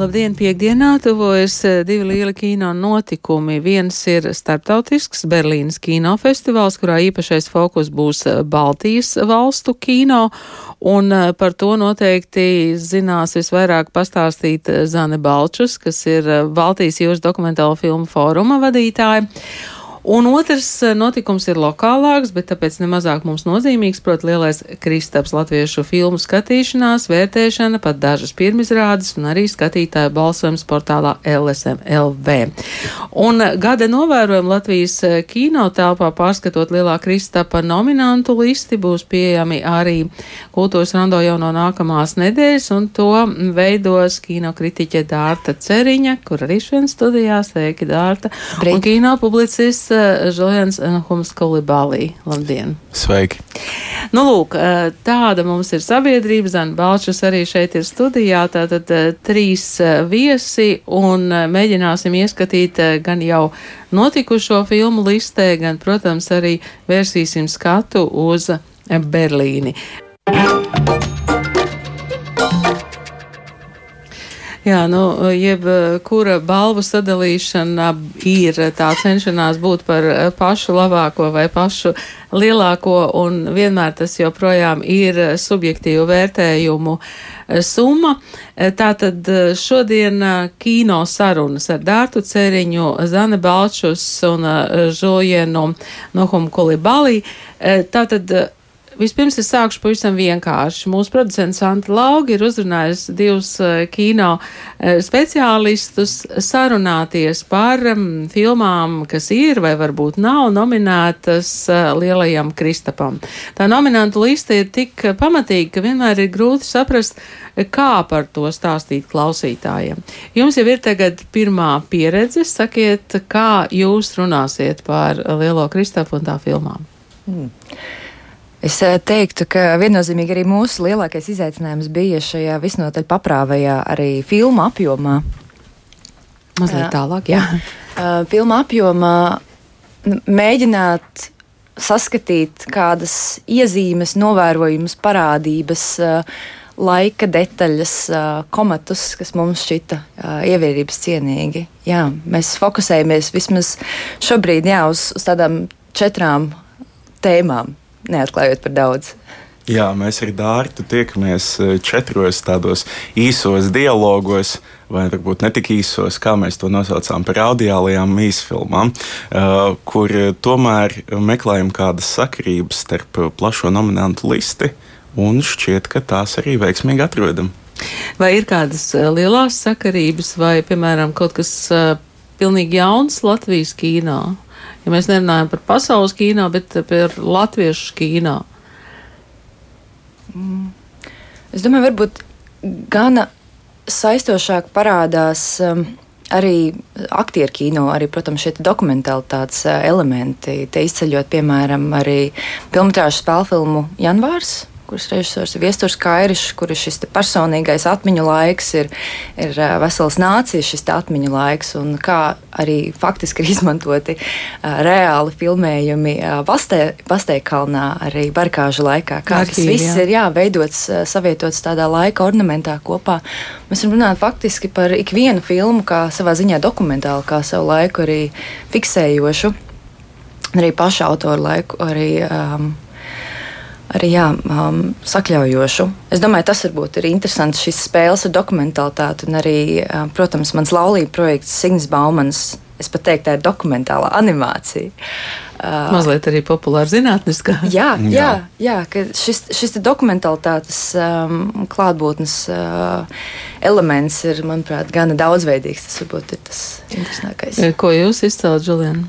Labdien, piekdienā tuvojas divi lieli kino notikumi. Viens ir starptautisks Berlīnas kinofestivāls, kurā īpašais fokus būs Baltijas valstu kino, un par to noteikti zinās visvairāk pastāstīt Zane Balčus, kas ir Baltijas jūras dokumentālo filmu fóruma vadītāja. Un otrs eh, notikums ir lokālāks, bet tāpēc nemazāk mums nozīmīgs, proti, lielais Kristaps latviešu filmu skatīšanās, vērtēšana, pat dažas pirmizrādes un arī skatītāju balsojums portālā LSMLV. Un eh, gada novērojumu Latvijas eh, kino telpā pārskatot lielā Kristapa nominantu listi būs pieejami arī kultūras rando jau no nākamās nedēļas, un to veidos kino kritiķe Dārta Ceriņa, kur arī šodien studijā sveiki Dārta, Brīt. un kino publicists Žojans Hums Kolibālī. Labdien! Sveiki! Nu, lūk, tāda mums ir sabiedrība. Zana Balčus arī šeit ir studijā. Tātad trīs viesi un mēģināsim ieskatīt gan jau notikušo filmu listē, gan, protams, arī vērsīsim skatu uz Berlīni. Jā, nu, jebkura balvu sadalīšana ir tā cenšanās būt par pašu labāko vai pašu lielāko, un vienmēr tas joprojām ir subjektīvu vērtējumu summa. Tātad šodien kino sarunas ar Dārtu Ceriņu, Zane Balčus un Žojienu Nohum Kolibali. Tātad Vispirms es sākšu pavisam vienkārši. Mūsu producents Santa Lauga ir uzrunājusi divus uh, kino uh, speciālistus sarunāties par um, filmām, kas ir vai varbūt nav nominētas uh, lielajam Kristapam. Tā nominantu lista ir tik pamatīga, ka vienmēr ir grūti saprast, kā par to stāstīt klausītājiem. Jums jau ir tagad pirmā pieredze, sakiet, kā jūs runāsiet par lielo Kristapu un tā filmām. Mm. Es eh, teiktu, ka viennozīmīgi arī mūsu lielākais izaicinājums bija šajā visnotaļ paprāvajā arī filmu apjomā. Mazliet tālāk, jā. Uh, filmu apjomā mēģināt saskatīt kādas iezīmes, novērojumus, parādības, uh, laika detaļas, uh, komatus, kas mums šķita ievērības cienīgi. Jā, mēs fokusējamies vismaz šobrīd jā, uz, uz tādām četrām tēmām neatklājot par daudz. Jā, mēs ar Dārtu tiekamies e, četros tādos īsos dialogos, vai varbūt ne tik īsos, kā mēs to nosaucām par audiālajām īsfilmām, e, kur tomēr meklējam kādas sakarības starp plašo nominantu listi, un šķiet, ka tās arī veiksmīgi atrodam. Vai ir kādas e, lielās sakarības, vai, piemēram, kaut kas pilnīgi jauns Latvijas kīnā? Ja mēs nerunājam par pasaules kīnā, bet par latviešu kīnā? Mm. Es domāju, varbūt gana saistošāk parādās um, arī aktieru kino, arī, protams, šie dokumentālitātes uh, elementi. Te izceļot, piemēram, arī filmu spēļu filmu Janvārs kuras režisors ir Viesturs Kairišs, kur šis personīgais atmiņu laiks ir, ir vesels nācijas šis atmiņu laiks, un kā arī faktiski ir izmantoti reāli filmējumi Pasteikalnā arī barikāžu laikā. Kā Arķīvi, tas viss jā. ir jā, veidots, savietots tādā laika ornamentā kopā. Mēs runāt faktiski par ikvienu filmu, kā savā ziņā dokumentālu, kā savu laiku arī fiksējošu, arī pašu autoru laiku, arī um, arī jā, um, sakļaujošu. Es domāju, tas varbūt ir interesants šīs spēles ar dokumentālitāti. Un arī, uh, protams, mans laulība projekts Signis Baumans. Es pat teiktu, tā ir dokumentālā animācija. Uh, Mazliet arī populāra zinātniskā. Jā, jā, jā ka šis, šis dokumentālitātes um, klātbūtnes uh, elements ir, manuprāt, gana daudzveidīgs. Tas varbūt ir tas interesantākais. Ko jūs izcēlat, Juliana?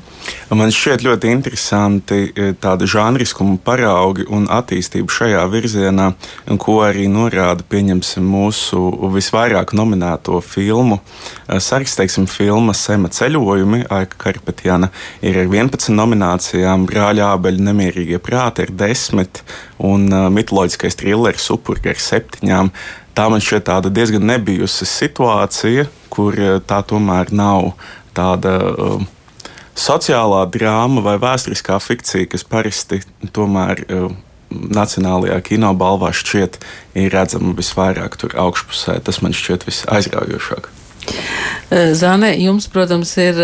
Man šķiet ļoti interesanti tāda žanriskuma paraugi un attīstība šajā virzienā, ko arī norāda pieņemsim mūsu visvairāk nominēto filmu. Sarks, teiksim, filma Sema ceļojumi, Aika Karpetjana ir ar 11 nominācijām, Brāļa Ābeļa nemierīgie prāti ar 10 un uh, mitoloģiskais trilleris Upurga ar 7. Tā man šķiet tāda diezgan nebijusi situācija, kur tā tomēr nav tāda. Uh, sociālā drāma vai vēsturiskā fikcija, kas parasti tomēr uh, Nacionālajā kinobalvā šķiet ir redzama visvairāk tur augšpusē. Tas man šķiet visaizraujošāk. Zane, jums, protams, ir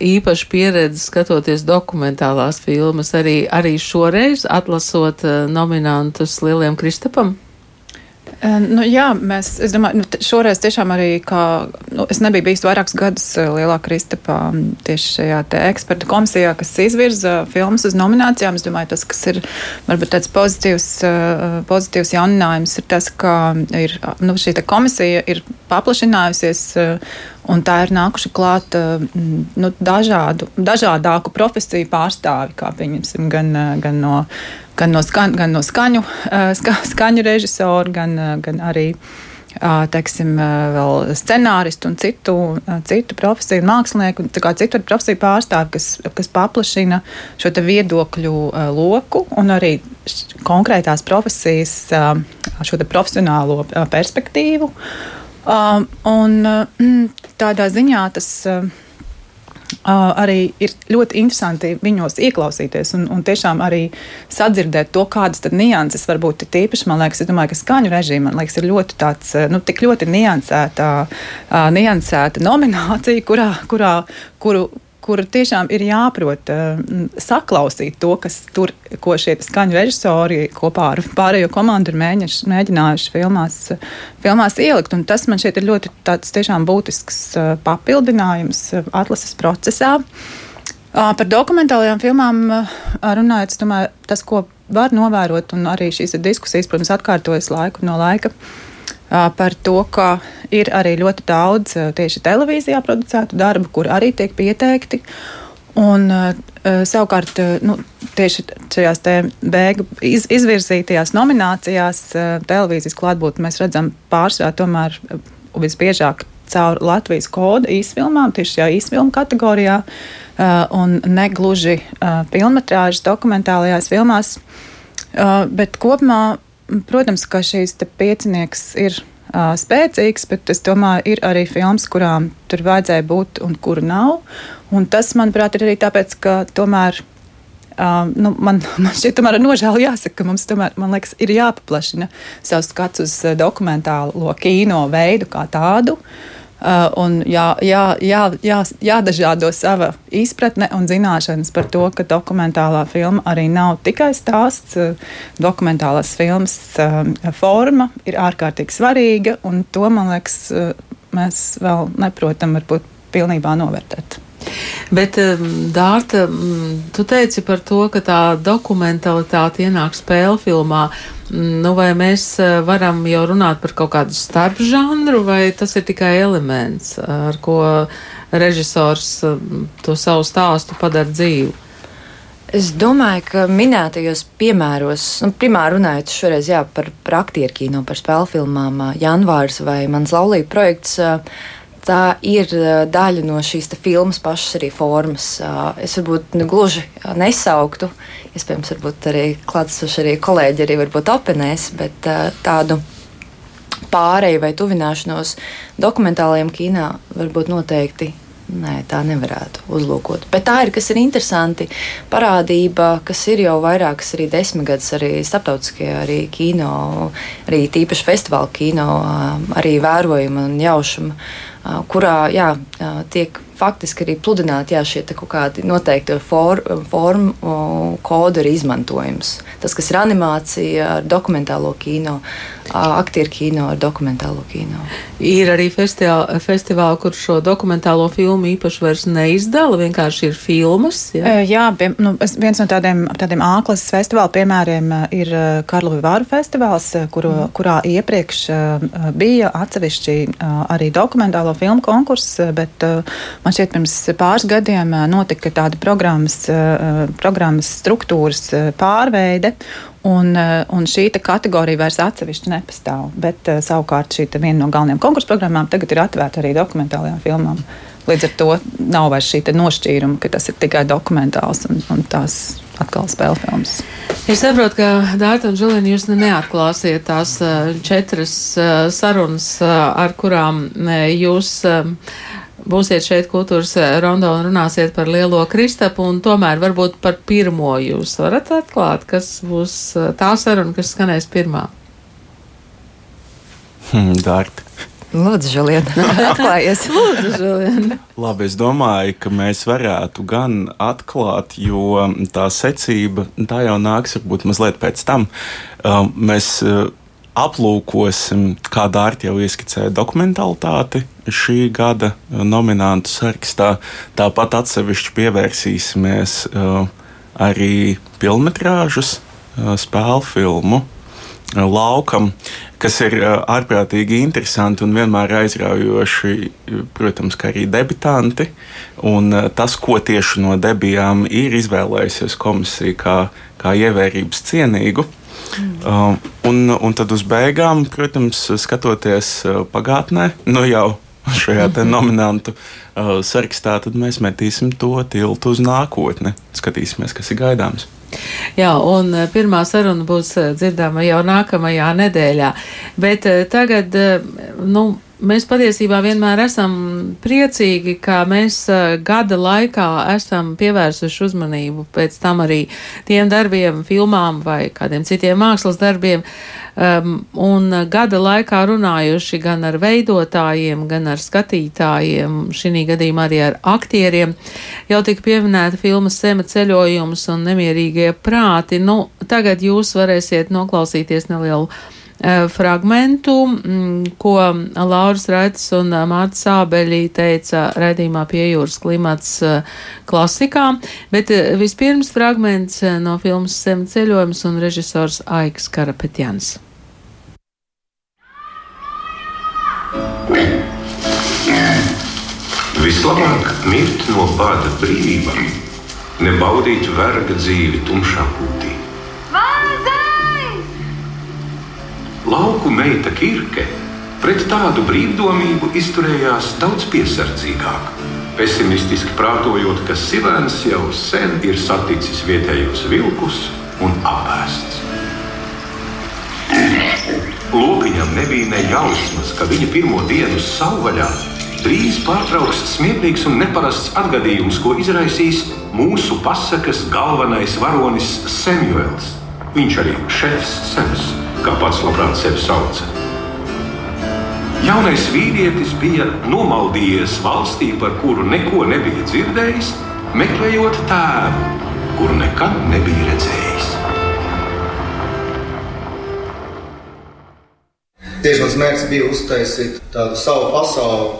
īpaša pieredze skatoties dokumentālās filmas, arī, arī šoreiz atlasot nominantus Lieliem Kristapam? Nu, jā, mēs, es domāju, nu, šoreiz tiešām arī, kā, nu, es nebiju bijis vairākus gadus lielā Kristapā tieši šajā te ekspertu komisijā, kas izvirza filmas uz nominācijām. Es domāju, tas, kas ir varbūt tāds pozitīvs, pozitīvs jauninājums, ir tas, ka ir, nu, šī komisija ir paplašinājusies Un tā ir nākuši klāt nu, dažādu, dažādāku profesiju pārstāvi, kā pieņemsim, gan, gan no gan no, skan, gan no skaņu, ska, skaņu režisoru, gan, gan arī teiksim, vēl scenāristu un citu, citu profesiju mākslinieku, kā citu profesiju pārstāvi, kas, kas paplašina šo viedokļu loku un arī konkrētās profesijas, šo profesionālo perspektīvu. Un tādā ziņā tas Uh, arī ir ļoti interesanti viņos ieklausīties un, un tiešām arī sadzirdēt to, kādas nianses varbūt ir tīpaši. Man liekas, domāju, ka skaņu režīma liekas, ir ļoti tāds, nu, tik ļoti niansēta, uh, niansēta nominācija, kurā, kurā, kuru, kur tiešām ir jāprot uh, saklausīt to, kas tur, ko šie skaņu režisori kopā ar pārējo komandu ir mēģinājuši, mēģinājuši filmās, filmās ielikt. Un tas man šķiet ir ļoti tāds tiešām būtisks uh, papildinājums uh, atlases procesā. Par dokumentālajām filmām runājot, domāju, tas, ko var novērot, un arī šīs diskusijas, protams, atkārtojas laiku no laika. Uh, par to, ka ir arī ļoti daudz tieši televīzijā producētu darbu, kur arī tiek pieteikti. Un, savukārt, nu, tieši šajās beigu iz, izvirzītajās nominācijās televīzijas klātbūtni mēs redzam pārsvarā tomēr visbiežāk caur Latvijas kodu īsfilmām, tieši šajā īsfilmu kategorijā, un negluži filmas dokumentālajās filmās. Bet kopumā Protams, ka šīs piecinieks ir uh, spēcīgs, bet es domāju, ir arī filmas, kurām tur vajadzēja būt un kuru nav. Un tas, manuprāt, ir arī tāpēc, ka tomēr. Uh, nu, man, man šķiet, tomēr nožēla jāsaka, ka mums tomēr, liekas, ir jāpaplašina savs skats uz dokumentālo kino veidu kā tādu. Uh, un jā, jā, jā, jā, jādažādo sava izpratne un zināšanas par to, ka dokumentālā filma arī nav tikai stāsts. Uh, dokumentālās filmas uh, forma ir ārkārtīgi svarīga, un to, man liekas, mēs vēl neprotam varbūt pilnībā novērtēt. Bet, Dārta, tu teici par to, ka tā dokumentalitāte ienāk spēļu filmā. Nu, vai mēs uh, varam jau runāt par kaut kādu starpžanru, vai tas ir tikai elements, ar ko režisors to savu stāstu padara dzīvu? Es domāju, ka minētajos piemēros, nu, primāri runājot šoreiz jā, par, par aktieru kino, par spēļu filmām, uh, Janvārs vai Mans laulība projekts. Uh, tā ir daļa no šīs filmas pašas arī formas. Es varbūt ne gluži nesauktu, iespējams, arī klātsoši arī kolēģi arī varbūt apvienēs, bet tādu pārēju vai tuvināšanos dokumentālajiem kinā varbūt noteikti. Nē, tā nevarētu uzlūkot. Bet tā ir, kas ir interesanti. Parādība, kas ir jau vairākas arī desmitgadus, arī starptautiskajā, arī kino, arī tīpaši festivāla kino, arī vērojuma un jaušuma kurā jā, tiek faktiski arī pludināti jā, šie kaut kādi noteikti for, formu kodi ir izmantojums. Tas, kas ir animācija ar dokumentālo kino, aktieru kino ar dokumentālo kino. Ir arī festivāli, festivāli kur šo dokumentālo filmu īpaši vairs neizdala, vienkārši ir filmas. Jā, jā pie, nu, viens no tādiem, tādiem āklases festivāla piemēriem ir Karlu Vāru festivāls, kuru, mm. kurā iepriekš bija atsevišķi arī dokumentālo filmu konkurss, bet man šķiet pirms pāris gadiem notika tāda programmas, programmas struktūras pārveide, Un, un šī kategorija vairs atsevišķi nepastāv. Bet savukārt šī viena no galvenajām konkursu programmām tagad ir atvērta arī dokumentālajām filmām. Līdz ar to nav vairs šī nošķīruma, ka tas ir tikai dokumentāls un, un tās atkal spēļu filmas. Es saprotu, ka Dārta un Žilina jūs neatklāsiet tās četras sarunas, ar kurām jūs būsiet šeit kultūras rondo un runāsiet par lielo Kristapu, un tomēr varbūt par pirmo jūs varat atklāt, kas būs tā saruna, kas skanēs pirmā. Hmm, Dārti. Lūdzu, Žiliet, atklājies. Lūdzu, Žiliet. Labi, es domāju, ka mēs varētu gan atklāt, jo tā secība tā jau nāks varbūt mazliet pēc tam. Um, mēs uh, aplūkosim, kā Dārta jau ieskicēja dokumentalitāti šī gada nominantu sarakstā. Tāpat atsevišķi pievērsīsimies uh, arī filmetrāžas uh, spēļu filmu laukam, kas ir ārprātīgi interesanti un vienmēr aizraujoši, protams, arī debitanti. Un tas, ko tieši no debijām ir izvēlējusies komisija kā, kā ievērības cienīgu. Mm. Un, un tad uz beigām, protams, skatoties pagātnē, nu jau šajā -hmm. nominantu uh, sarakstā, tad mēs metīsim to tiltu uz nākotni. Skatīsimies, kas ir gaidāms. Jā, un eh, pirmā saruna būs eh, dzirdama jau nākamajā nedēļā. Bet tagad, nu, mēs patiesībā vienmēr esam priecīgi, ka mēs gada laikā esam pievērsuši uzmanību pēc tam arī tiem darbiem, filmām vai kādiem citiem mākslas darbiem, um, un gada laikā runājuši gan ar veidotājiem, gan ar skatītājiem, šī gadījumā arī ar aktieriem. Jau tika pieminēta filmas Sema ceļojums un nemierīgie prāti. Nu, tagad jūs varēsiet noklausīties nelielu fragmentu, mm, ko Lauris Raits un uh, Mārta Sābeļī teica raidījumā pie jūras klimats uh, klasikā, bet vispirms fragments no filmas Sema ceļojums un režisors Aiks Karapetjans. Vislabāk mirt no bada brīvībā, nebaudīt verga dzīvi tumšā pūtī. Lauku meita Kirke pret tādu brīvdomību izturējās daudz piesardzīgāk. Pesimistiski prātojot, ka Sivēns jau sen ir saticis vietējos vilkus un apēsts. Lopiņam nebija ne jausmas, ka viņa pirmo dienu savvaļā drīz pārtrauks smieklīgs un neparasts atgadījums, ko izraisīs mūsu pasakas galvenais varonis Samuels. Viņš arī šefs Sems, kā pats labprāt sevi sauca. Jaunais vīrietis bija nomaldījies valstī, par kuru neko nebija dzirdējis, meklējot tēvu, kuru nekad nebija redzējis. Tieši mans mērķis bija uztaisīt tādu savu pasauli,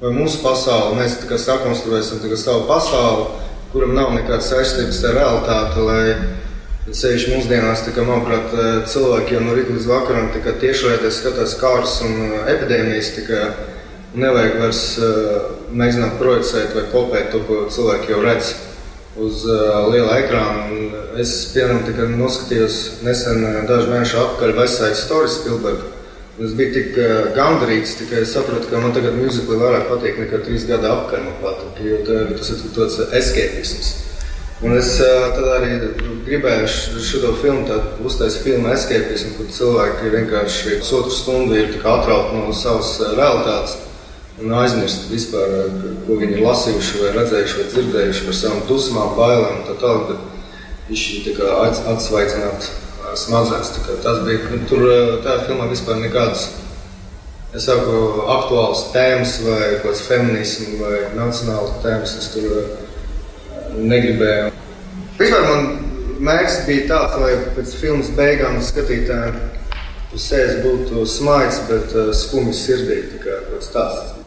vai mūsu pasauli. Mēs tā kā sakonstruēsim tā kā savu pasauli, kuram nav nekādas saistības ar realitāti. Lai ceļš mūsdienās, kā, manuprāt, cilvēki jau no rīta līdz vakaram tiešraidē skatās kārtas un uh, epidēmijas. Nevajag vairs uh, mēģināt projicēt vai kopēt to, ko cilvēki jau redz uz liela ekrāna. Es, piemēram, noskatījos nesen, dažu mēnešu atpakaļ Vestside Story Spielbergu Es biju tik gandarīts, tikai sapratu, ka man tagad mūzika vairāk patīk nekā trīs gadu tā, tas ir tāds escapisms. Un es tad arī gribēju šo filmu uztaisīt filmu escapismu, kur cilvēki vienkārši pusotru stundu ir atrauti no savas realitātes un aizmirst vispār, ko viņi ir lasījuši, vai redzējuši, vai dzirdējuši par savām dusmām, bailēm un tā tālāk. Viņš ir atsvaidzināts smadzenes. Tas bija nu, tur, tajā filmā vispār nekādas. Es saku, aktuāls tēmas, vai kaut kāds feminisms, vai nacionāls tēmas. Es tur negribēju. Vispār man mērķis bija tāds, lai pēc filmas beigām skatītājiem uz sevis būtu smaids, bet uh, skumjas sirdī. Tā kā tāds.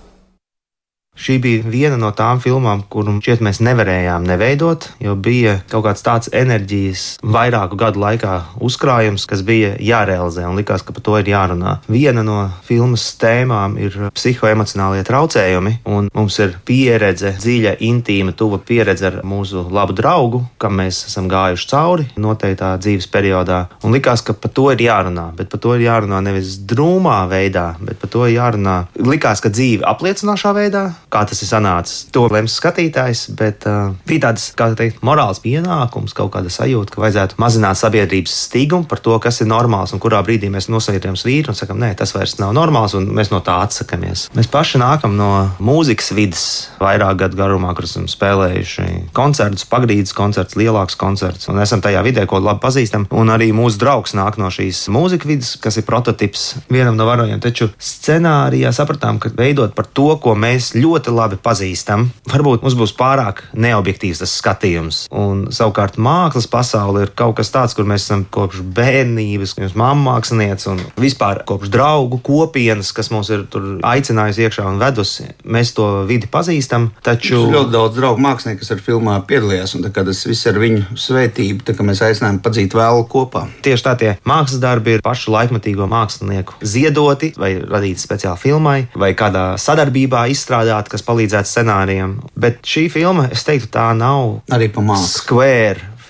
Šī bija viena no tām filmām, kuru šķiet mēs nevarējām neveidot, jo bija kaut kāds tāds enerģijas vairāku gadu laikā uzkrājums, kas bija jārealizē un likās, ka par to ir jārunā. Viena no filmas tēmām ir psihoemocionālie traucējumi, un mums ir pieredze, dziļa, intīma, tuva pieredze ar mūsu labu draugu, kam mēs esam gājuši cauri noteiktā dzīves periodā. Un likās, ka par to ir jārunā, bet par to ir jārunā nevis drūmā veidā, bet par to jārunā. Likās, ka dzīve apliecinošā veidā, kā tas ir sanācis, to lems skatītājs, bet uh, bija tāds, kā teikt, morāls pienākums, kaut kāda sajūta, ka vajadzētu mazināt sabiedrības stīgumu par to, kas ir normāls un kurā brīdī mēs nosūtījām svīru un sakām, nē, tas vairs nav normāls un mēs no tā atsakāmies. Mēs paši nākam no mūzikas vidas vairāk gadu garumā, kur esam spēlējuši koncertus, pagrīdes koncerts, lielāks koncerts un esam tajā vidē, ko labi pazīstam. Un arī mūsu draugs nāk no šīs mūzikas vidas, kas ir prototyps vienam no varoņiem. Taču scenārijā sapratām, ka veidot par to, ko mēs ļoti labi pazīstam, varbūt mums būs pārāk neobjektīvs tas skatījums. Un savukārt mākslas pasaule ir kaut kas tāds, kur mēs esam kopš bērnības, kad mamma mākslinieca un vispār kopš draugu kopienas, kas mums ir aicinājusi iekšā un vedusi. Mēs to vidi pazīstam, taču ir ļoti daudz draugu mākslinieku, kas ar filmā piedalījās, un tas viss ir viņu svētība, tā kā mēs aicinājām padzīt vēl kopā. Tieši tā tie mākslas darbi ir pašu laikmatīgo mākslinieku ziedoti vai radīti speciāli filmai vai kādā sadarbībā izstrādāti, kas palīdzētu scenārijam. Bet šī filma, es teiktu, tā nav arī pa mākslu.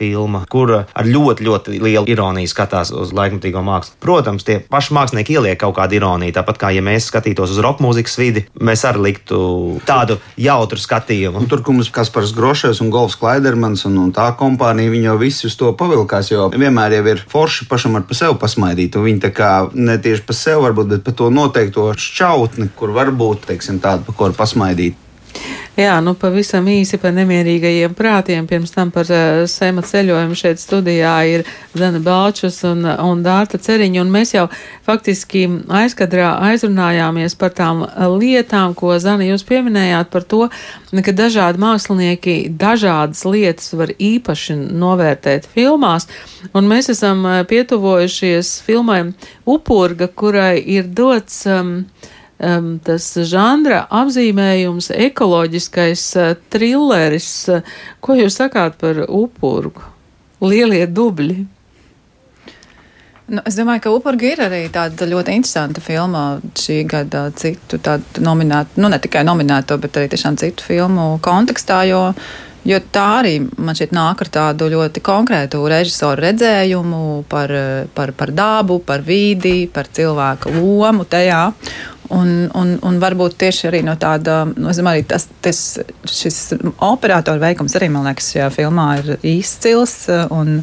Filma, kura ar ļoti, ļoti lielu ironiju skatās uz laikmatīgo mākslu. Protams, tie paši mākslinieki ieliek kaut kādu ironiju, tāpat kā ja mēs skatītos uz roka mūzikas vidi, mēs arī liktu tādu jautru skatījumu. Un tur, kur mums Kaspars Grošais un Golfs Klaidermans un, un tā kompānija, viņi jau visi uz to pavilkās, jo vienmēr jau ir forši pašam ar pa sevi pasmaidīt, un viņi tā kā ne tieši pa sevi varbūt, bet pa to noteikto šķautni, kur varbūt, teiksim, tādu, pa ko var pasmaidīt. Jā, nu pavisam īsi par nemierīgajiem prātiem. Pirms tam par uh, sēma ceļojumu šeit studijā ir Zana Balčus un, un Dārta Ceriņa, un mēs jau faktiski aizkadrā aizrunājāmies par tām lietām, ko Zana jūs pieminējāt par to, ka dažādi mākslinieki dažādas lietas var īpaši novērtēt filmās, un mēs esam pietuvojušies filmai Upurga, kurai ir dots um, um, tas žanra apzīmējums, ekoloģiskais uh, trilleris. Uh, ko jūs sakāt par upurgu? Lielie dubļi. Nu, es domāju, ka Upurga ir arī tāda ļoti interesanta filma šī gada citu nominēto, nu ne tikai nominēto, bet arī tiešām citu filmu kontekstā, jo, jo tā arī man šķiet nāk ar tādu ļoti konkrētu režisoru redzējumu par, par, par dabu, par vīdi, par cilvēku lomu tajā. Un, un, un varbūt tieši arī no tāda, nu, es domāju, tas, tas, šis operatora veikums arī, man liekas, šajā filmā ir izcils. Un,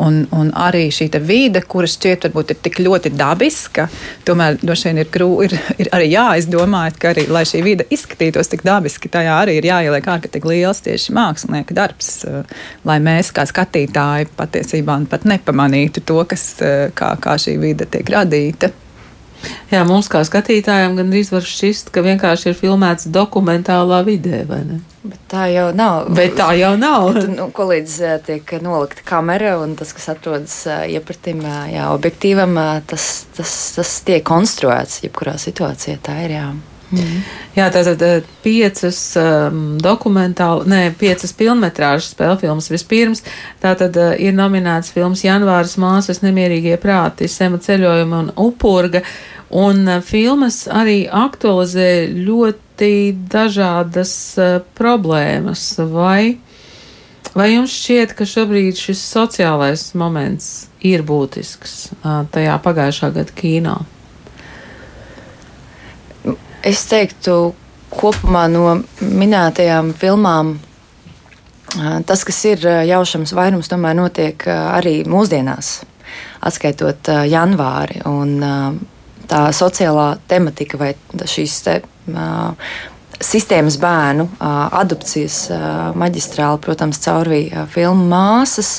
un, un arī šī vide, kuras šķiet varbūt ir tik ļoti dabiska, tomēr droši vien ir, grū, ir, ir arī jāizdomā, ka arī, lai šī vide izskatītos tik dabiski, tajā arī ir jāieliek ārkārtīgi liels tieši mākslinieka darbs, lai mēs kā skatītāji patiesībā pat nepamanītu to, kas, kā, kā šī vide tiek radīta. Jā, mums kā skatītājiem gandrīz var šķist, ka vienkārši ir filmēts dokumentālā vidē, vai ne? Bet tā jau nav. Bet tā jau nav. Bet, nu, ko līdz tiek nolikta kamera un tas, kas atrodas iepratim, jā, objektīvam, tas, tas, tas tiek konstruēts jebkurā situācijā. Tā ir jā. Mm. Jā, tātad piecas um, dokumentāli, ne, piecas filmetrāžas spēļu filmas vispirms. Tātad uh, ir nominēts filmas Janvāras māsas nemierīgie prāti, Sema ceļojuma un upurga. Un uh, filmas arī aktualizē ļoti dažādas uh, problēmas. Vai, vai jums šķiet, ka šobrīd šis sociālais moments ir būtisks uh, tajā pagājušā gada kīnā? Es teiktu, kopumā no minētajām filmām tas, kas ir jaušams vairums, tomēr notiek arī mūsdienās, atskaitot janvāri. Un, tā sociālā tematika vai šīs te, sistēmas bērnu adopcijas maģistrāli, protams, caurvīja filmu māsas.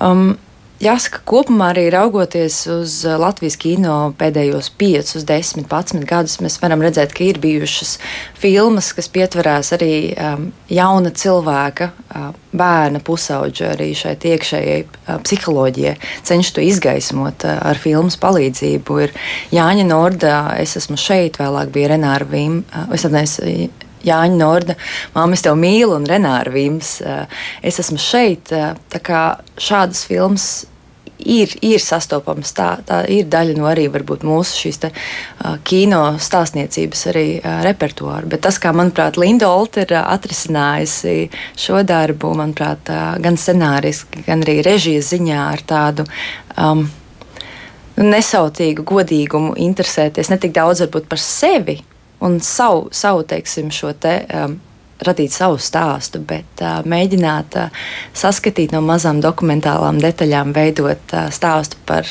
Um, Jāsaka, kopumā arī raugoties uz uh, Latvijas kino pēdējos 5, 10, 11 gadus, mēs varam redzēt, ka ir bijušas filmas, kas pietverās arī um, jauna cilvēka, uh, bērna pusauģa arī šai iekšējai uh, psiholoģijai, cenšas to izgaismot uh, ar filmas palīdzību. Ir Jāņa Norda, es esmu šeit, vēlāk bija Renāra Vim, uh, es atnesu Jāņa Norda, Māma, es tevi mīlu, un Renāra Vims. Eh, es esmu šeit. Eh, tā kā šādas filmas ir, ir sastopamas. Tā, tā ir daļa no arī mūsu šīs te, uh, kino stāstniecības arī, uh, repertuāra. Bet tas, kā manuprāt, Linda Olta ir uh, atrisinājusi šo darbu, manuprāt, uh, gan scenāriski, gan arī režijas ziņā ar tādu. Um, nesautīgu godīgumu interesēties ne tik daudz varbūt par sevi un savu, savu teiksim, šo te. Um, radīt savu stāstu, bet uh, mēģināt uh, saskatīt no mazām dokumentālām detaļām, veidot uh, stāstu par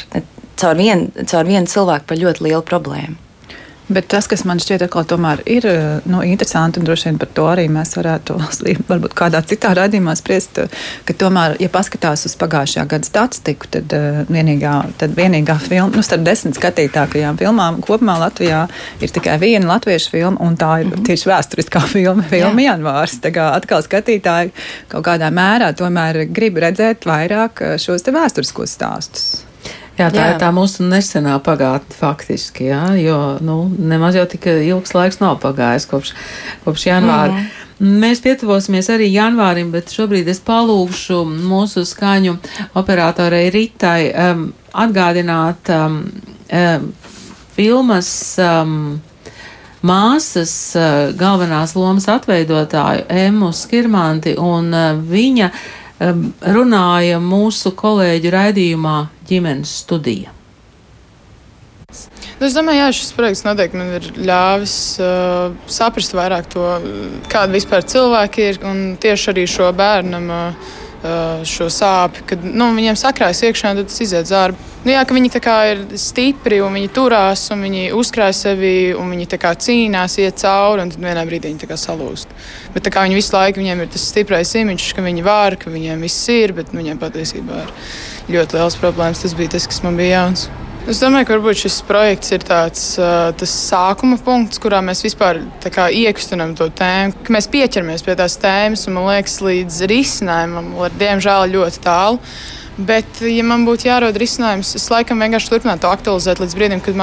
vienu, caur vienu cilvēku par ļoti lielu problēmu. Bet tas, kas man šķiet, atkal tomēr ir eh, nu, interesanti, un droši vien par to arī mēs varētu varbūt kādā citā raidījumā spriest, ka tomēr, ja paskatās uz pagājušajā gada statistiku, tad uh, vienīgā, tad vienīgā filma, nu, starp desmit skatītākajām filmām kopumā Latvijā ir tikai viena latviešu filma, un tā ir mm -hmm. tieši vēsturiskā filma, filma Jā. janvārs. Tā kā atkal skatītāji kaut kādā mērā tomēr grib redzēt vairāk eh, šos te vēsturiskos stāstus. Jā, tā jā. ir tā mūsu nesenā pagātne faktiski, jā, jo nu, nemaz jau tik ilgs laiks nav pagājis kopš, kopš janvāra. Mm. Mēs pietuvosimies arī janvārim, bet šobrīd es palūgšu mūsu skaņu operatorei Ritai um, atgādināt um, um, filmas. Um, māsas uh, galvenās lomas atveidotāju Emu Skirmanti un uh, viņa um, runāja mūsu kolēģu raidījumā ģimenes studija. Nu, es domāju, ka šis projekts noteikti man ir ļāvis uh, saprast vairāk to, kāda vispār cilvēki ir un tieši arī šo bērnam. Uh, šo sāpju, kad nu, viņiem sakrājas iekšā, un tas iziet zārbi. Nu, jā, viņi ir stipri un viņi turās un viņi uzkrāj sevi un viņi cīnās, iet cauri un tad vienā brīdī viņi salūst. Bet viņi visu laiku viņiem ir tas stiprais imidžs, ka viņi var, ka viņiem viss ir, bet nu, viņiem patiesībā ir ļoti liels problēmas. Tas bija tas, kas man bija jauns. Es domāju, ka varbūt šis projekts ir tāds sākuma punkts, kurā mēs vispār iekustinām to tēmu, ka mēs pieķeramies pie tās tēmas un, man liekas, līdz risinājumam, diemžēl ļoti tālu. Bet, ja man būtu jārod risinājums, es laikam vienkārši turpinātu to aktualizēt līdz brīdim, kad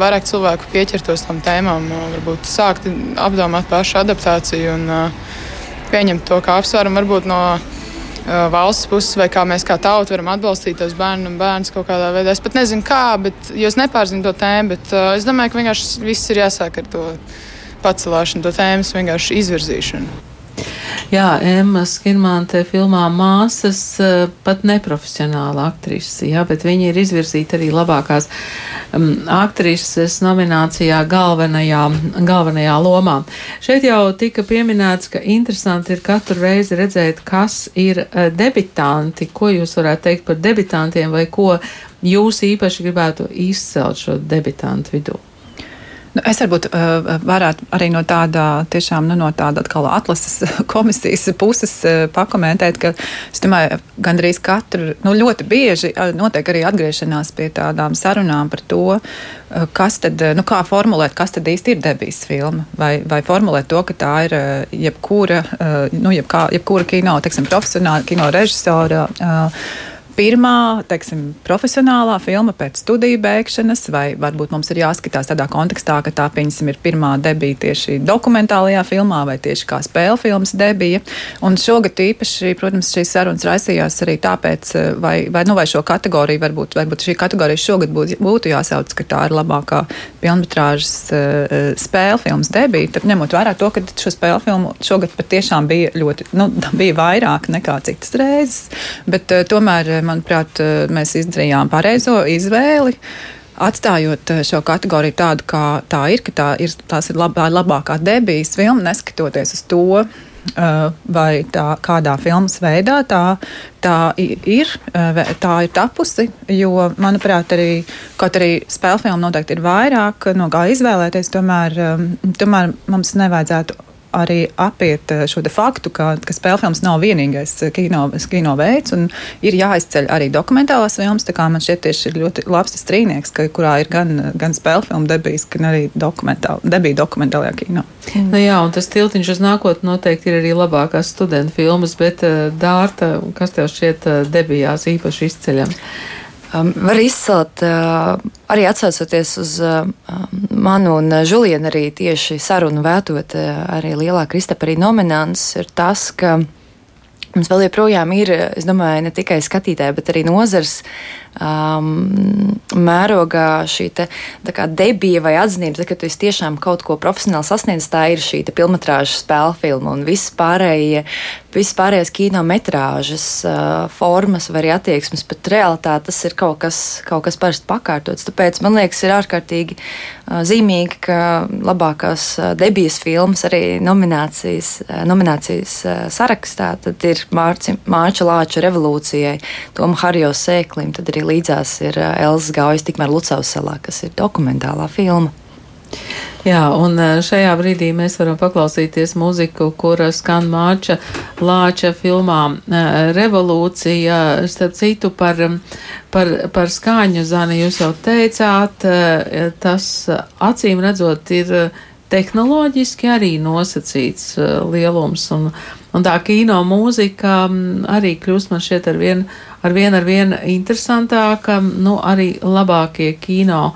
vairāk cilvēku pieķertos tam tēmām, varbūt sākt apdomāt pašu adaptāciju un pieņemt to kā apsvērumu varbūt no valsts puses, vai kā mēs kā tauta varam atbalstīt tos bērnus un bērnus kaut kādā veidā. Es pat nezinu, kā, bet jūs nepārzināt to tēmu, bet uh, es domāju, ka vienkārši viss ir jāsāk ar to pacelšanu, to tēmas vienkārši izvirzīšanu. Jā, Emma Skirmante filmā māsas eh, pat neprofesionāla aktrise, jā, bet viņa ir izvirzīta arī labākās um, aktrises nominācijā galvenajā, galvenajā lomā. Šeit jau tika pieminēts, ka interesanti ir katru reizi redzēt, kas ir uh, debitanti, ko jūs varētu teikt par debitantiem vai ko jūs īpaši gribētu izcelt šo debitantu vidū. Nu, es varbūt uh, varētu arī no tāda, tiešām, nu, no tāda atkal atlases komisijas puses uh, pakomentēt, ka es domāju, gandrīz katru, nu, ļoti bieži uh, notiek arī atgriešanās pie tādām sarunām par to, uh, kas tad, nu, kā formulēt, kas tad īsti ir debijas filma, vai, vai formulēt to, ka tā ir uh, jebkura, uh, nu, jebkā, jebkura kino, teiksim, profesionāla kino režisora. Uh, pirmā, teiksim, profesionālā filma pēc studiju beigšanas, vai varbūt mums ir jāskatās tādā kontekstā, ka tā, pieņemsim, ir pirmā debija tieši dokumentālajā filmā vai tieši kā spēļu filmas debija. Un šogad īpaši, protams, šīs sarunas raisījās arī tāpēc, vai, vai, nu, vai šo kategoriju, varbūt, varbūt šī kategorija šogad būtu, būtu jāsauc, ka tā ir labākā filmas uh, spēļu filmas debija. Tad ņemot vērā to, ka šo spēļu filmu šogad patiešām bija ļoti, nu, bija vairāk nekā citas reizes, bet uh, tomēr manuprāt, eh, mēs izdarījām pareizo izvēli. Atstājot eh, šo kategoriju tādu, kā tā ir, ka tā ir, tās ir labā, labākā debijas filma, neskatoties uz to, Uh, vai tā kādā filmas veidā tā, tā ir, tā ir tapusi. Jo, manuprāt, arī kaut arī spēļu filmu noteikti ir vairāk, no kā izvēlēties, tomēr, tomēr mums nevajadzētu arī apiet eh, šo faktu, ka, ka spēļu filmas nav vienīgais eh, kino, kino veids, un ir jāizceļ arī dokumentālās filmas. Man šķiet, tieši ir ļoti labs tas trīnieks, ka, kurā ir gan, gan spēļu filmu debijas, gan arī dokumentāla, debija dokumentālajā kino. Mm. Nu jā, un tas tiltiņš uz nākotnē noteikti ir arī labākās studentu filmas, bet uh, Dārta, kas tev šķiet debijās īpaši izceļams? Um, var izcelt, uh, arī atsaucoties uz uh, manu un Žulienu arī tieši sarunu vētot uh, arī lielā Kristaparī nominants, ir tas, ka mums vēl joprojām ir, es domāju, ne tikai skatītāji, bet arī nozars um, mērogā šī te, debija vai atzinība, tad, kad tu tiešām kaut ko profesionāli sasniedz, tā ir šī filmas spēļu filma un viss pārējie visas pārējās kinometrāžas uh, formas vai arī attieksmes pret realitāti, tas ir kaut kas, kaut kas parasti pakārtots. Tāpēc man liekas, ir ārkārtīgi uh, zīmīgi, ka labākās uh, debijas filmas arī nominācijas, nominācijas sarakstā tad ir Mārci, Mārča Lāča revolūcijai, Toma Harjo sēklim, tad arī līdzās ir Elzas Gaujas tikmēr Lucavas salā, kas ir dokumentālā filma. Jā, un e, šajā brīdī mēs varam paklausīties muziku, kura skan Māča Lāča filmā e, Revolūcija. Starp citu par, par, par skāņu zani jūs jau teicāt, e, tas acīm redzot ir tehnoloģiski arī nosacīts lielums. Un, un tā kino mūzika arī kļūst man šķiet ar vien ar vien, ar vien interesantāka, nu arī labākie kino.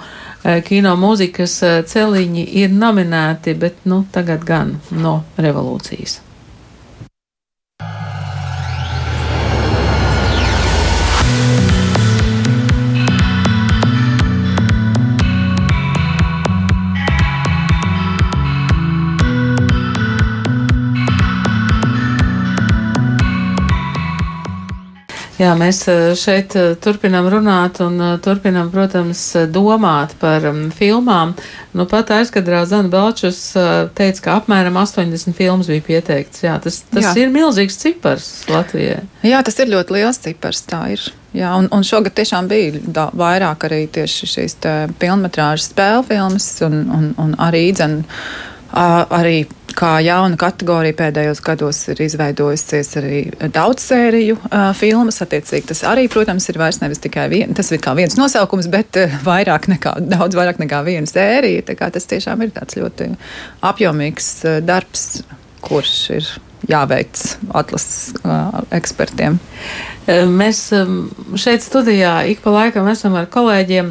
Eh, kino mūzikas eh, celiņi ir nominēti, bet nu, tagad gan no revolūcijas. Jā, mēs eh, šeit eh, turpinām runāt un eh, turpinām, protams, domāt par um, filmām. Nu, pat aizkadrā Zana Belčus teica, ka apmēram 80 filmas bija pieteikts. Jā, tas, tas Jā. ir milzīgs cipars Latvijai. Jā, tas ir ļoti liels cipars, tā ir. Jā, un, un šogad tiešām bija da, vairāk arī tieši šīs filmas, spēļu filmas un, un, un arī dzen, arī kā jauna kategorija pēdējos gados ir izveidojusies arī daudz sēriju uh, filmas. Attiecīgi, tas arī, protams, ir vairs nevis tikai vien, tas ir kā viens nosaukums, bet uh, vairāk nekā, daudz vairāk nekā viena sērija. Tas tiešām ir tāds ļoti apjomīgs uh, darbs, kurš ir jāveic atlases uh, ekspertiem. Mēs šeit studijā ik pa laikam esam ar kolēģiem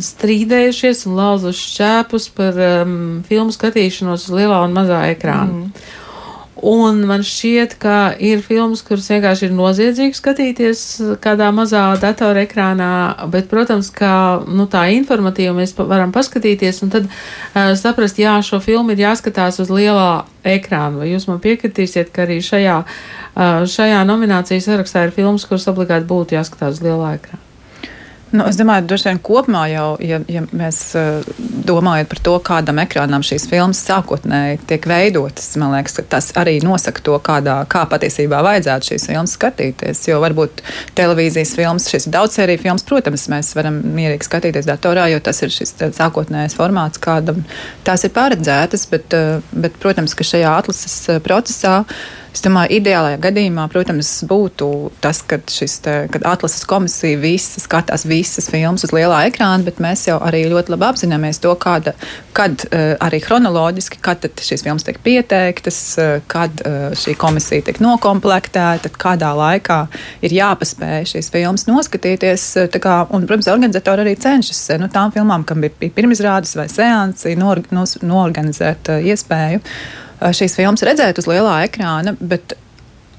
strīdējušies un lauzuši šķēpus par um, filmu skatīšanos uz lielā un mazā ekrāna. Mm. Un man šķiet, ka ir filmas, kuras vienkārši ir noziedzīgi skatīties kādā mazā datorekrānā, bet, protams, kā nu, tā informatīva mēs varam paskatīties un tad uh, saprast, jā, šo filmu ir jāskatās uz lielā ekrāna. Vai jūs man piekritīsiet, ka arī šajā, uh, šajā nominācijas sarakstā ir filmas, kuras obligāti būtu jāskatās uz lielā ekrāna? Nu, es domāju, ka droši vien kopumā jau, ja, ja mēs uh, domājam par to, kādam ekrānam šīs filmas sākotnēji tiek veidotas, man liekas, tas arī nosaka to, kādā, kā patiesībā vajadzētu šīs filmas skatīties. Jo varbūt televīzijas filmas, šis daudzsēriju filmas, protams, mēs varam mierīgi skatīties datorā, jo tas ir šis sākotnējais formāts, kādam tās ir paredzētas, bet, uh, bet protams, ka šajā atlases procesā Es domāju, ideālajā gadījumā, protams, būtu tas, kad, te, kad atlases komisija visi skatās visas filmas uz lielā ekrāna, bet mēs jau arī ļoti labi apzināmies to, kāda, kad uh, arī chronoloģiski, kad šīs filmas tiek pieteiktas, uh, kad uh, šī komisija tiek nokomplektēta, kādā laikā ir jāpaspēj šīs filmas noskatīties. Kā, un, protams, organizatori arī cenšas nu, tām filmām, kam bija pirmizrādes vai seansi, nor, nos, norganizēt iespēju šīs filmas redzēt uz lielā ekrāna, bet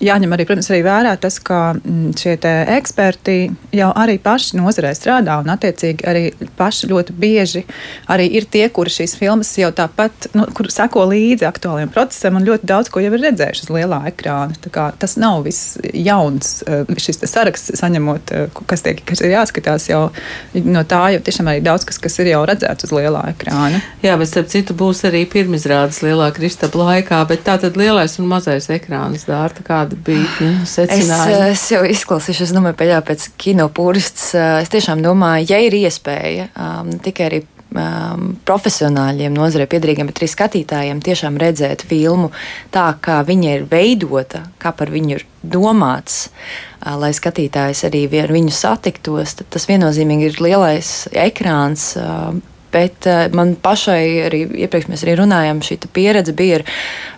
jāņem arī, protams, arī vērā tas, ka mm, šie eksperti jau arī paši nozarē strādā un, attiecīgi, arī paši ļoti bieži arī ir tie, kuri šīs filmas jau tāpat, nu, kur seko līdzi aktuālajiem procesam un ļoti daudz ko jau ir redzējuši uz lielā ekrāna. Tas nav viss jauns, eh, šis saraksts saņemot, eh, kas, tiek, kas ir jāskatās jau no tā, jau tiešām arī daudz kas, kas ir jau redzēts uz lielā ekrāna. Jā, bet starp citu būs arī pirmizrādes lielā kristapa laikā, bet tā tad lielais un mazais ekrāns dārta kāda kādi bija secinājumi? Es, es jau izklausīšu, es domāju, jā, pēc kino pūrists. Es tiešām domāju, ja ir iespēja um, tikai arī um, profesionāļiem, nozarē piedarīgiem, bet arī skatītājiem tiešām redzēt filmu tā, kā viņa ir veidota, kā par viņu ir domāts, uh, lai skatītājs arī ar viņu satiktos, tad tas viennozīmīgi ir lielais ekrāns. Uh, Bet uh, man pašai arī iepriekš mēs arī runājām, šī pieredze bija ar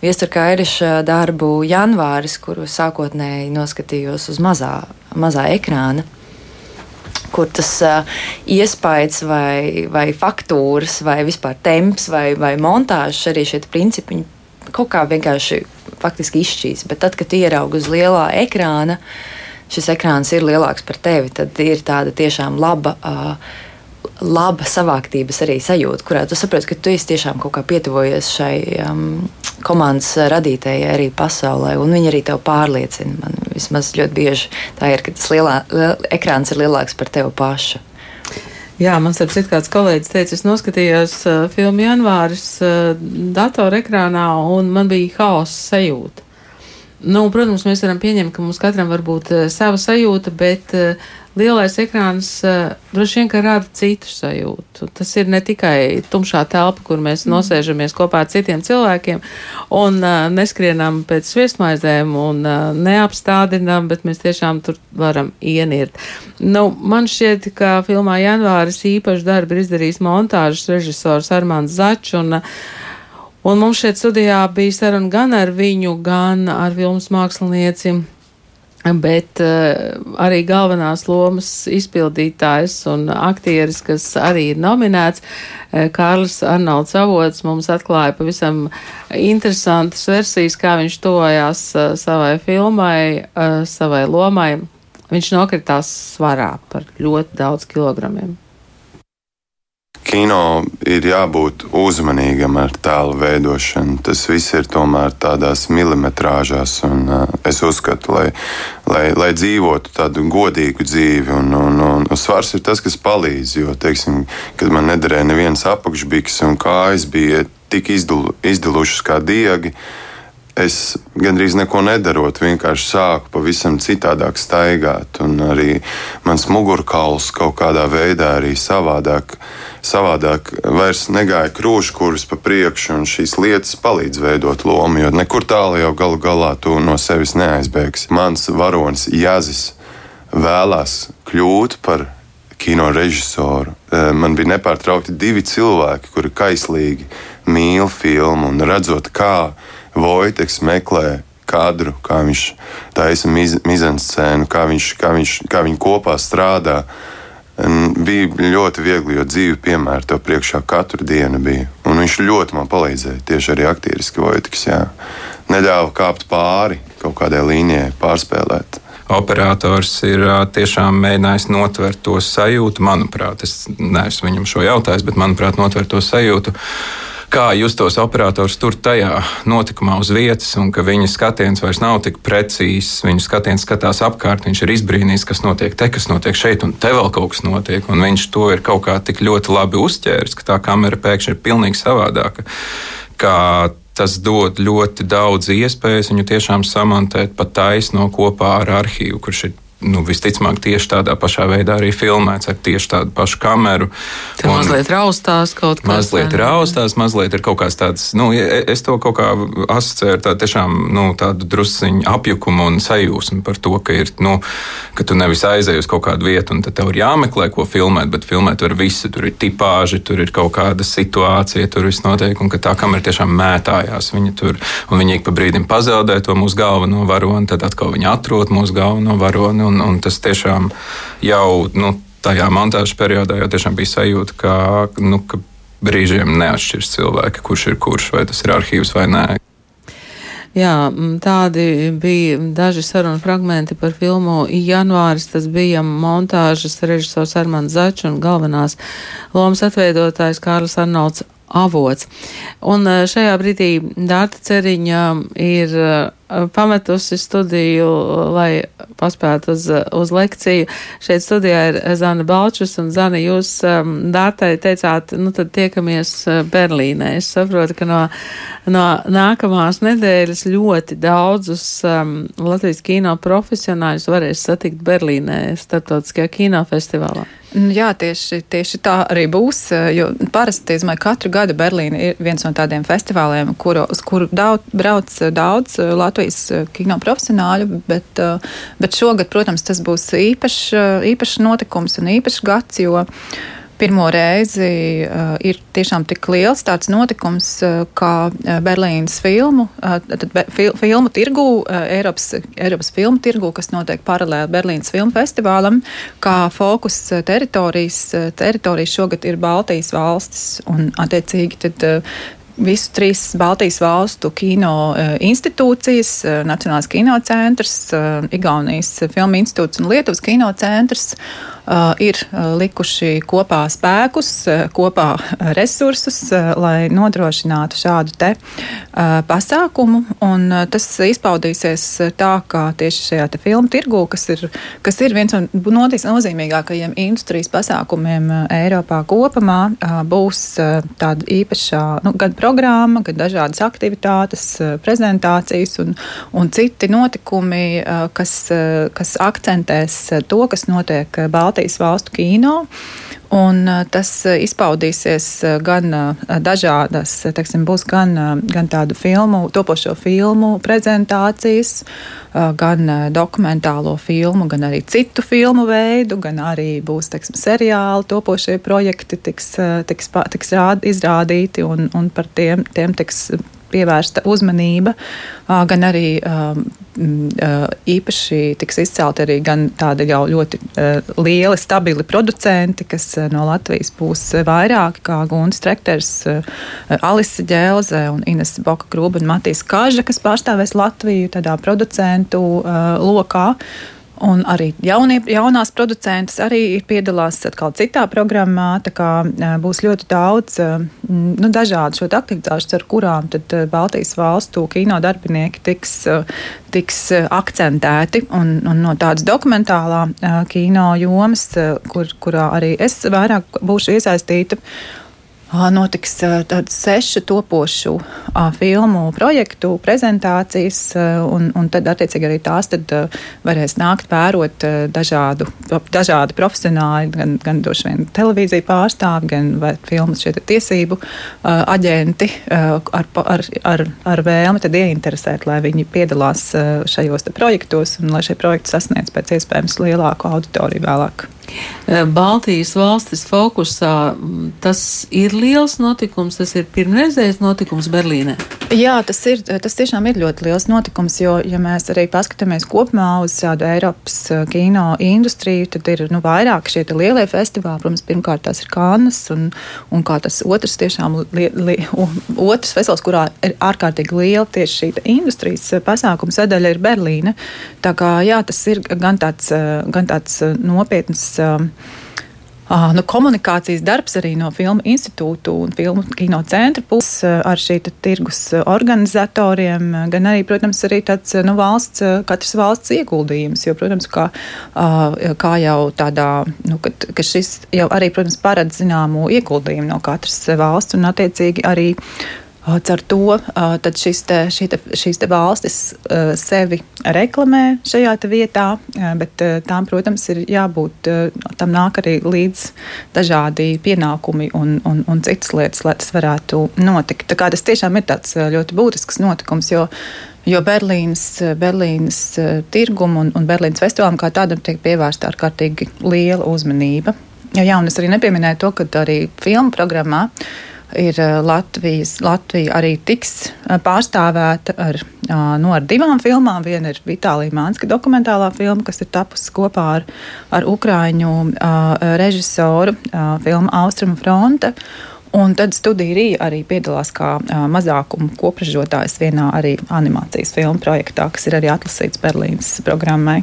Viesturka Airiša darbu janvāris, kuru sākotnēji noskatījos uz mazā, mazā ekrāna kur tas uh, iespējas vai, vai faktūras, vai vispār temps vai, vai montāžas arī šie principi kaut kā vienkārši faktiski izšķīs. Bet tad, kad ieraugi uz lielā ekrāna, šis ekrāns ir lielāks par tevi, tad ir tāda tiešām laba. Uh, laba savāktības arī sajūta, kurā tu saproti, ka tu esi tiešām kaut kā pietuvojies šai, um, komandas radītājai arī pasaulē, un viņi arī tev pārliecina. Man vismaz ļoti bieži tā ir, ka tas lielā, liel, ekrāns ir lielāks par tevi pašu. Jā, man starp citu kāds kolēģis teica, es noskatījos uh, filmu janvāris uh, datorekrānā un man bija haosa sajūta. Nu, protams, mēs varam pieņemt, ka mums katram var būt uh, sava sajūta, bet uh, lielais ekrāns uh, droši vien rada citu sajūtu. Tas ir ne tikai tumšā telpa, kur mēs mm. nosēžamies kopā ar citiem cilvēkiem un uh, neskrienam pēc sviestmaizēm un uh, neapstādinam, bet mēs tiešām tur varam ienirt. Nu, man šķiet, ka filmā Janvāris īpaši darbu ir izdarījis montāžas režisors Armāns Začs. Un, mums šeit studijā bija saruna gan ar viņu, gan ar filmas mākslinieci Bet uh, arī galvenās lomas izpildītājs un aktieris, kas arī ir nominēts, uh, Kārlis Arnolds Avots, mums atklāja pavisam interesantas versijas, kā viņš tojās uh, savai filmai, uh, savai lomai. Viņš nokritās svarā par ļoti daudz kilogramiem kino ir jābūt uzmanīgam ar tēlu veidošanu. Tas viss ir tomēr tādās milimetrāžās, un uh, es uzskatu, lai, lai, lai dzīvotu tādu godīgu dzīvi. Un, un, un, un svars ir tas, kas palīdz. Jo, teiksim, kad man nederēja neviens apakšbiks un kājas bija tik izdul, izdilušas kā diegi. Es gandrīz neko nedarot, vienkārši sāku pavisam citādāk staigāt, un arī mans mugurkauls kaut kādā veidā arī savādāk savādāk vairs negāja krūškurus pa priekšu, un šīs lietas palīdz veidot lomu, jo nekur tālu jau galu galā tu no sevis neaizbēgsi. Mans varonis Jāzis vēlās kļūt par kino režisoru. E, man bija nepārtraukti divi cilvēki, kuri kaislīgi mīl filmu un redzot, kā Vojteks meklē kadru, kā viņš taisa miz, mizanscēnu, kā, viņš, kā, viņš, kā viņi kopā strādā. Bija ļoti viegli, jo dzīve piemēra to priekšā katru dienu bija. Un viņš ļoti man palīdzēja, tieši arī aktieriski Vojtiks. Jā. Neļāva kāpt pāri kaut kādai līnijai, pārspēlēt. Operators ir tiešām mēģinājis notvert to sajūtu. Manuprāt, es neesmu viņam šo jautājis, bet manuprāt, notvert to sajūtu kā justos operators tur tajā notikumā uz vietas, un ka viņa skatiens vairs nav tik precīzs. Viņa skatiens skatās apkārt, viņš ir izbrīnījis, kas notiek te, kas notiek šeit, un te vēl kaut kas notiek. Viņš to ir kaut kā tik ļoti labi uzķēris, ka tā kamera pēkšņi ir pilnīgi savādāka. Tas dod ļoti daudz iespējas viņu tiešām samantēt pat taisno kopā ar arhīvu, kurš ir nu, visticamāk, tieši tādā pašā veidā arī filmēts ar tieši tādu pašu kameru. Tur mazliet raustās kaut kas. Mazliet raustās, mazliet ir kaut kāds tāds, nu, es to kaut kā asociēju ar tādu tiešām, nu, tādu drusciņu apjukumu un sajūsmu par to, ka ir, nu, ka tu nevis aizēji uz kaut kādu vietu un tad tev ir jāmeklē, ko filmēt, bet filmēt var visu. Tur ir tipāži, tur ir kaut kāda situācija, tur viss notiek, un ka tā kamera tiešām mētājās. Viņa tur, un viņi ik pa brīdim pazaudē to mūsu galveno varoni, tad atkal viņi atrod mūsu galveno varoni un, un tas tiešām jau nu, tajā montāžas periodā jau tiešām bija sajūta, ka, nu, ka brīžiem neatšķirs cilvēki, kurš ir kurš, vai tas ir arhīvs vai nē. Jā, tādi bija daži sarunu fragmenti par filmu Janvāris. Tas bija montāžas režisors Armāns Začs un galvenās lomas atveidotājs Kārlis Arnolds Avots. Un šajā brīdī Dārta Ceriņa ir pametusi studiju, lai paspētu uz, uz lekciju. Šeit studijā ir Zana Balčus, un Zana, jūs um, Dārtai teicāt, nu tad tiekamies Berlīnē. Es saprotu, ka no, no nākamās nedēļas ļoti daudzus um, Latvijas kino profesionāļus varēs satikt Berlīnē, starptautiskajā kinofestivālā. Nu jā, tieši, tieši tā arī būs. Parasti, domāju, katru gadu Berlīna ir viens no tādiem festivāliem, kuru, uz kuru daudz, brauc daudz Latvijas Latvijas eh, kino profesionāļu, bet, eh, bet šogad, protams, tas būs īpašs, eh, īpašs notikums un īpašs gads, jo pirmo reizi uh, ir tiešām tik liels tāds notikums uh, kā Berlīnas filmu, uh, tad, be, fil, filmu tirgu, uh, Eiropas, Eiropas filmu tirgu, kas notiek paralēli Berlīnas filmu festivālam, kā fokus teritorijas, teritorijas šogad ir Baltijas valstis un attiecīgi tad visu trīs Baltijas valstu kino uh, institūcijas, uh, Nacionālais kinocentrs, uh, Igaunijas filmu institūts un Lietuvas kinocentrs ir likuši kopā spēkus, kopā resursus, lai nodrošinātu šādu te pasākumu. Un tas izpaudīsies tā, ka tieši šajā te filmu tirgū, kas ir, kas ir viens no nozīmīgākajiem industrijas pasākumiem Eiropā kopumā, būs tāda īpašā nu, gan programma, gan dažādas aktivitātes, prezentācijas un, un citi notikumi, kas, kas akcentēs to, kas notiek Baltijas valstu kino. Un tas izpaudīsies gan dažādas, teiksim, būs gan, gan tādu filmu, topošo filmu prezentācijas, gan dokumentālo filmu, gan arī citu filmu veidu, gan arī būs, teiksim, seriāli, topošie projekti tiks, tiks, tiks rād, izrādīti un, un par tiem, tiem tiks pievērsta uzmanība, gan arī īpaši tiks izcelti arī tādi jau ļoti lieli, stabili producenti, kas no Latvijas būs vairāki, kā Gunts Trekters, Alise Ģelze un Ines Boka Krūba un Matīs Kaža, kas pārstāvēs Latviju tādā producentu lokā. Un arī jaunie, jaunās producentas arī piedalās atkal citā programmā. Kā, būs ļoti daudz nu, dažādu šo aktivitāšu, ar kurām tad Baltijas valstu kino darbinieki tiks, tiks akcentēti. Un, un no tādas dokumentālā kino jomas, kur, kurā arī es vairāk būšu iesaistīta notiks sešu topošu filmu projektu prezentācijas, un, un tad attiecīgi arī tās tad varēs nākt vērot dažādu, dažādi profesionāļi, gan, gan droši vien televīzija pārstāvi, gan filmu tiesību aģenti ar, ar, ar, ar vēlmi ieinteresēt, lai viņi piedalās šajos projektos un lai šie projekti sasniedz pēc iespējams lielāku auditoriju vēlāk. Baltijas valstis fokusā tas ir liels notikums, tas ir pirmreizējais notikums Berlīnē. Jā, tas, ir, tas tiešām ir ļoti liels notikums, jo, ja mēs arī paskatāmies kopumā uz tādu Eiropas kino industriju, tad ir nu, vairāk šie lielie festivāli. Protams, pirmkārt tās ir Kānas, un, un kā tas otrs, tiešām li, li, otrs festivāls, kurā ir ārkārtīgi liela tieši šī industrijas pasākuma sadaļa, ir Berlīne. Tā kā jā, tas ir gan tāds, gan tāds nopietns Uh, nu, komunikācijas darbs arī no filmu institūtu un filmu kino centra puses ar šī tirgus organizatoriem, gan arī, protams, arī tāds nu, valsts, katras valsts ieguldījums. Jo, protams, kā, uh, kā jau tādā, nu, ka, ka šis jau arī, protams, paredz zināmu ieguldījumu no katras valsts un attiecīgi arī Caur to šis te, te, šīs te valstis sevi reklamē šajā vietā, bet tām, protams, ir jābūt, tam nāk arī līdz dažādi pienākumi un, un, un citas lietas, lai tas varētu notikt. Tā kā tas tiešām ir tāds ļoti būtisks notikums, jo Jo Berlīnas, Berlīnas tirgumu un, un Berlīnas festivālam kā tādam tiek pievērsta ārkārtīgi liela uzmanība. Jā, un es arī nepieminēju to, ka arī filmu programmā uh, ir eh, Latvijas, Latvija arī tiks eh, pārstāvēta ar, nu, ar divām filmām. Viena ir Vitālija Mānska dokumentālā filma, kas ir tapusi kopā ar, ar Ukrāņu režisoru filmu Austrumu fronte. Un tad studija Rīga arī piedalās kā mazākuma kopražotājs vienā arī animācijas filmu projektā, kas ir arī atlasīts Berlīnas programmai.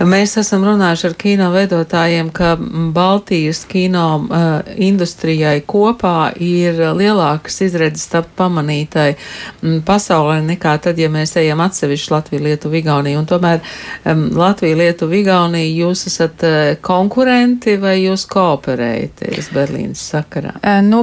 Mēs esam runājuši ar kino veidotājiem, ka Baltijas kino uh, industrijai kopā ir lielākas izredzes tapt pamanītai um, pasaulē nekā tad, ja mēs ejam atsevišķi Latviju, Lietuvu, Igauniju. Un tomēr um, Latvija, Lietuva, Igaunija, jūs esat uh, konkurenti vai jūs kooperējaties Berlīnas sakarā? Uh, nu,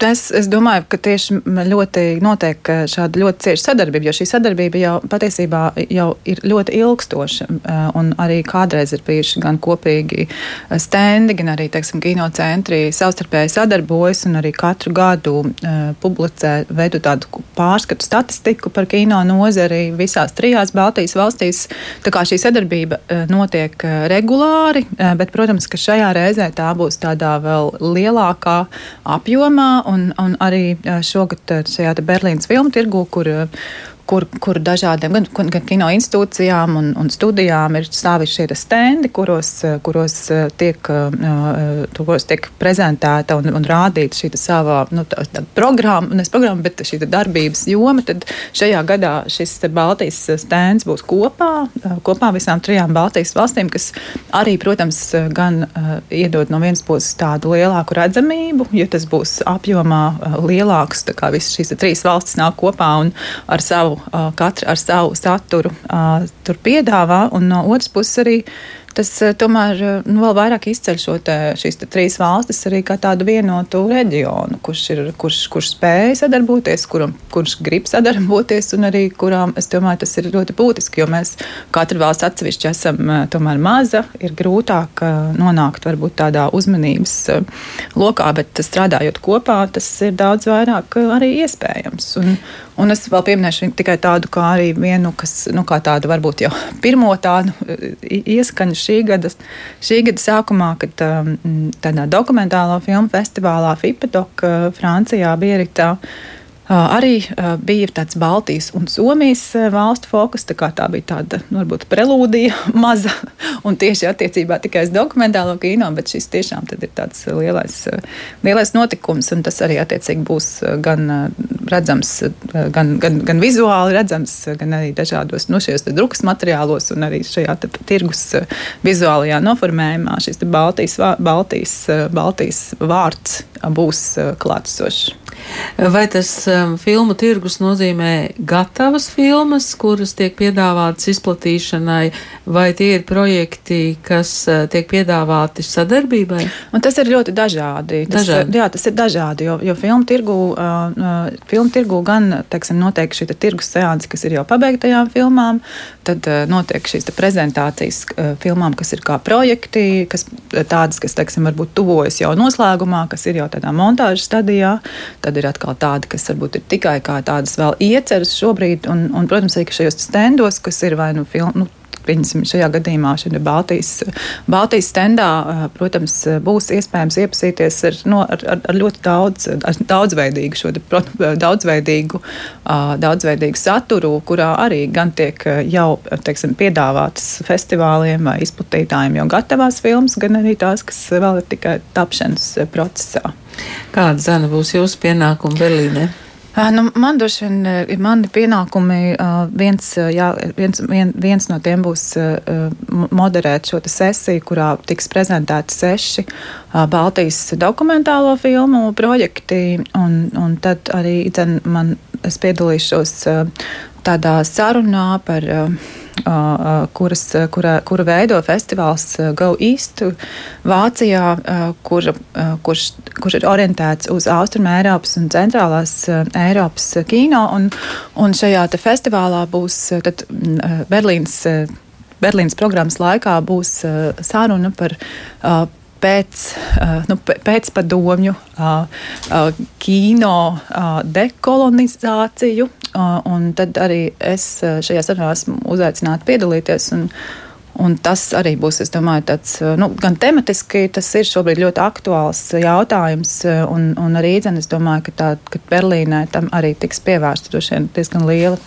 tas, es domāju, ka tieši ļoti notiek šāda ļoti cieša sadarbība, jo šī sadarbība jau patiesībā jau ir ļoti ilgstoša. Eh, un arī kādreiz ir bijuši gan kopīgi eh, stendi, gan arī, teiksim, kino centri savstarpēji sadarbojas un arī katru gadu uh, publicē, veido tādu pārskatu statistiku par kino nozari visās trijās Baltijas valstīs. Tā kā šī sadarbība notiek regulāri, bet, protams, ka šajā reizē tā būs tādā vēl lielākā apjomā un, un arī šogad šajā Berlīnas filmu tirgu, kur kur, kur dažādiem gan, gan kino institūcijām un, un studijām ir stāvis šie stendi, kuros, kuros, tiek, kuros tiek prezentēta un, un rādīta šī sava nu, tā, tā programma, nevis programma, bet šī darbības joma. Tad šajā gadā šis Baltijas stends būs kopā, kopā visām trijām Baltijas valstīm, kas arī, protams, gan iedod no vienas puses tādu lielāku redzamību, jo tas būs apjomā lielāks, tā kā visas šīs trīs valstis nāk kopā un ar savu savu, katra ar savu saturu tur piedāvā, un no otras puses arī tas tomēr nu, vēl vairāk izceļ šo te, šīs te trīs valstis arī kā tādu vienotu reģionu, kurš, ir, kurš, kurš spēja sadarboties, kuram, kurš grib sadarboties, un arī kurām, es domāju, tas ir ļoti būtiski, jo mēs katra valsts atsevišķi esam tomēr maza, ir grūtāk nonākt varbūt tādā uzmanības lokā, bet strādājot kopā, tas ir daudz vairāk arī iespējams. Un, Un es vēl pieminēšu tikai tādu, kā arī vienu, kas, nu, tādu varbūt jau pirmo tādu ieskaņu šī gada, šī gada sākumā, kad um, tādā dokumentālo filmu festivālā FIPEDOK uh, Francijā bija arī tā Arī bija tāds Baltijas un Somijas valstu fokus. Tā, tā bija tāda nu, varbūt prelūdija maza un tieši attiecībā tikai uz dokumentālo kino, bet šis tiešām ir tāds lielais, lielais notikums. Tas arī attiecīgi būs gan redzams, gan, gan, gan vizuāli redzams, gan arī dažādos nu, drukas materiālos un arī šajā tirgus vizuālajā noformējumā. Šis Baltijas, Baltijas, Baltijas vārds būs klātesošs. Vai tas um, filmu tirgus nozīmē gatavas filmas, kuras tiek piedāvātas izplatīšanai, vai tie ir projekti, kas uh, tiek piedāvāti sadarbībai? Un tas ir ļoti dažādi. Tas, dažādi. Jā, tas ir dažādi, jo, jo filmu tirgu, uh, uh filmu tirgu gan, teiksim, notiek šī tirgus seanse, kas ir jau pabeigtajām filmām, tad uh, notiek šīs prezentācijas uh, filmām, kas ir kā projekti, kas tādas, kas, teiksim, varbūt tuvojas jau noslēgumā, kas ir jau tādā montāžas stadijā. Tad ir atkal tādi, kas varbūt ir tikai kā tādas vēl ieceras šobrīd. Un, un protams, arī šajos stendos, kas ir vai nu filmu. Nu, Viņam šajā gadījumā, šajā Baltijas, Baltijas stendā, protams, būs iespējams iepazīties ar, no, ar, ar ļoti daudz, ar daudzveidīgu, šo daudzveidīgu, daudzveidīgu saturu, kurā arī gan tiek jau teiksim, piedāvātas festivāliem vai izplatītājiem jau gatavās filmas, gan arī tās, kas vēl ir tikai tapšanas procesā. Kāda zana būs jūsu pienākuma Berlīnē? Nu, man droši vien ir mani pienākumi. Viens, jā, viens, vien, viens no tiem būs moderēt šo sesiju, kurā tiks prezentēti seši Baltijas dokumentālo filmu projekti. Un, un tad arī dzen, man, es piedalīšos tādā sarunā par kuras, kura, kura veido festivāls Go East Vācijā, kur, kurš, kurš ir orientēts uz Austrum Eiropas un Centrālās Eiropas kino. Un, un šajā festivālā būs tad, Berlīnas, Berlīnas programmas laikā būs saruna par pēc, nu, pēc padomju kino dekolonizāciju. Un tad arī es šajā sarunā esmu uzaicināta piedalīties. Un, Un tas arī būs, es domāju, tāds nu, gan tematiski, tas ir šobrīd ļoti aktuāls jautājums. Un, un arī dzen, es domāju, ka, tā, ka Berlīnē tam arī tiks pievērsta diezgan liela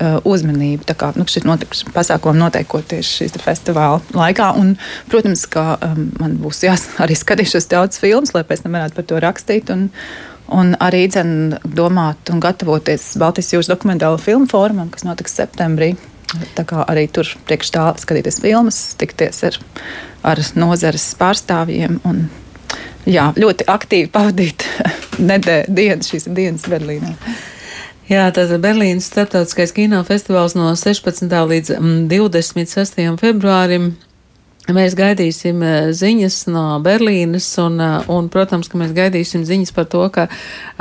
uh, uzmanība. Tā kā nu, šis notiks, pasākums notiekot tieši šīs festivāla laikā. Un, protams, ka um, man būs jās, arī skatīšos daudz filmas, lai pēc tam varētu par to rakstīt. Un, Un arī dzen, domāt un gatavoties Baltijas jūras dokumentālo filmu formam, kas notiks septembrī. Tā kā arī tur priekš tā skatīties filmas, tikties ar, ar nozares pārstāvjiem un jā, ļoti aktīvi pavadīt nedēļas, šīs dienas Berlīnē. Jā, tātad Berlīnas starptautiskais kinofestivāls no 16. līdz 26. Mm, februārim Mēs gaidīsim eh, ziņas no Berlīnes, un, eh, un, protams, ka mēs gaidīsim ziņas par to, ka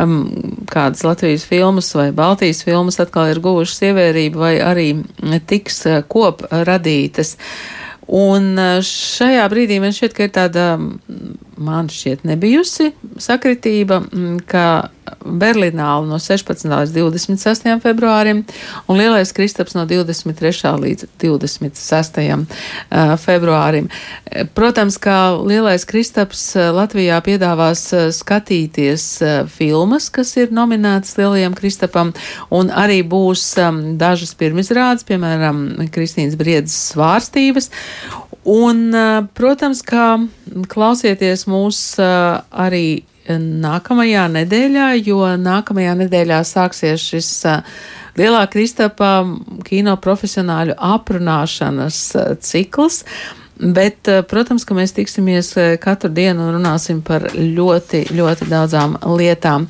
um, kādas Latvijas filmas vai Baltijas filmas atkal ir guvušas ievērību vai arī tiks eh, kop radītas. Un šajā brīdī man šķiet, ka ir tāda man šķiet nebijusi sakritība, mm, ka Berlīnāla no 16. līdz 26. februārim un Lielais Kristaps no 23. līdz 26. februārim. Protams, kā Lielais Kristaps Latvijā piedāvās skatīties filmas, kas ir nominētas Lielajam Kristapam, un arī būs dažas pirmizrādes, piemēram, Kristīnas Briedzes svārstības. Un, protams, kā klausieties mūs arī nākamajā nedēļā, jo nākamajā nedēļā sāksies šis Lielā Kristapa kino profesionāļu aprunāšanas cikls. Bet, protams, ka mēs tiksimies katru dienu un runāsim par ļoti, ļoti daudzām lietām.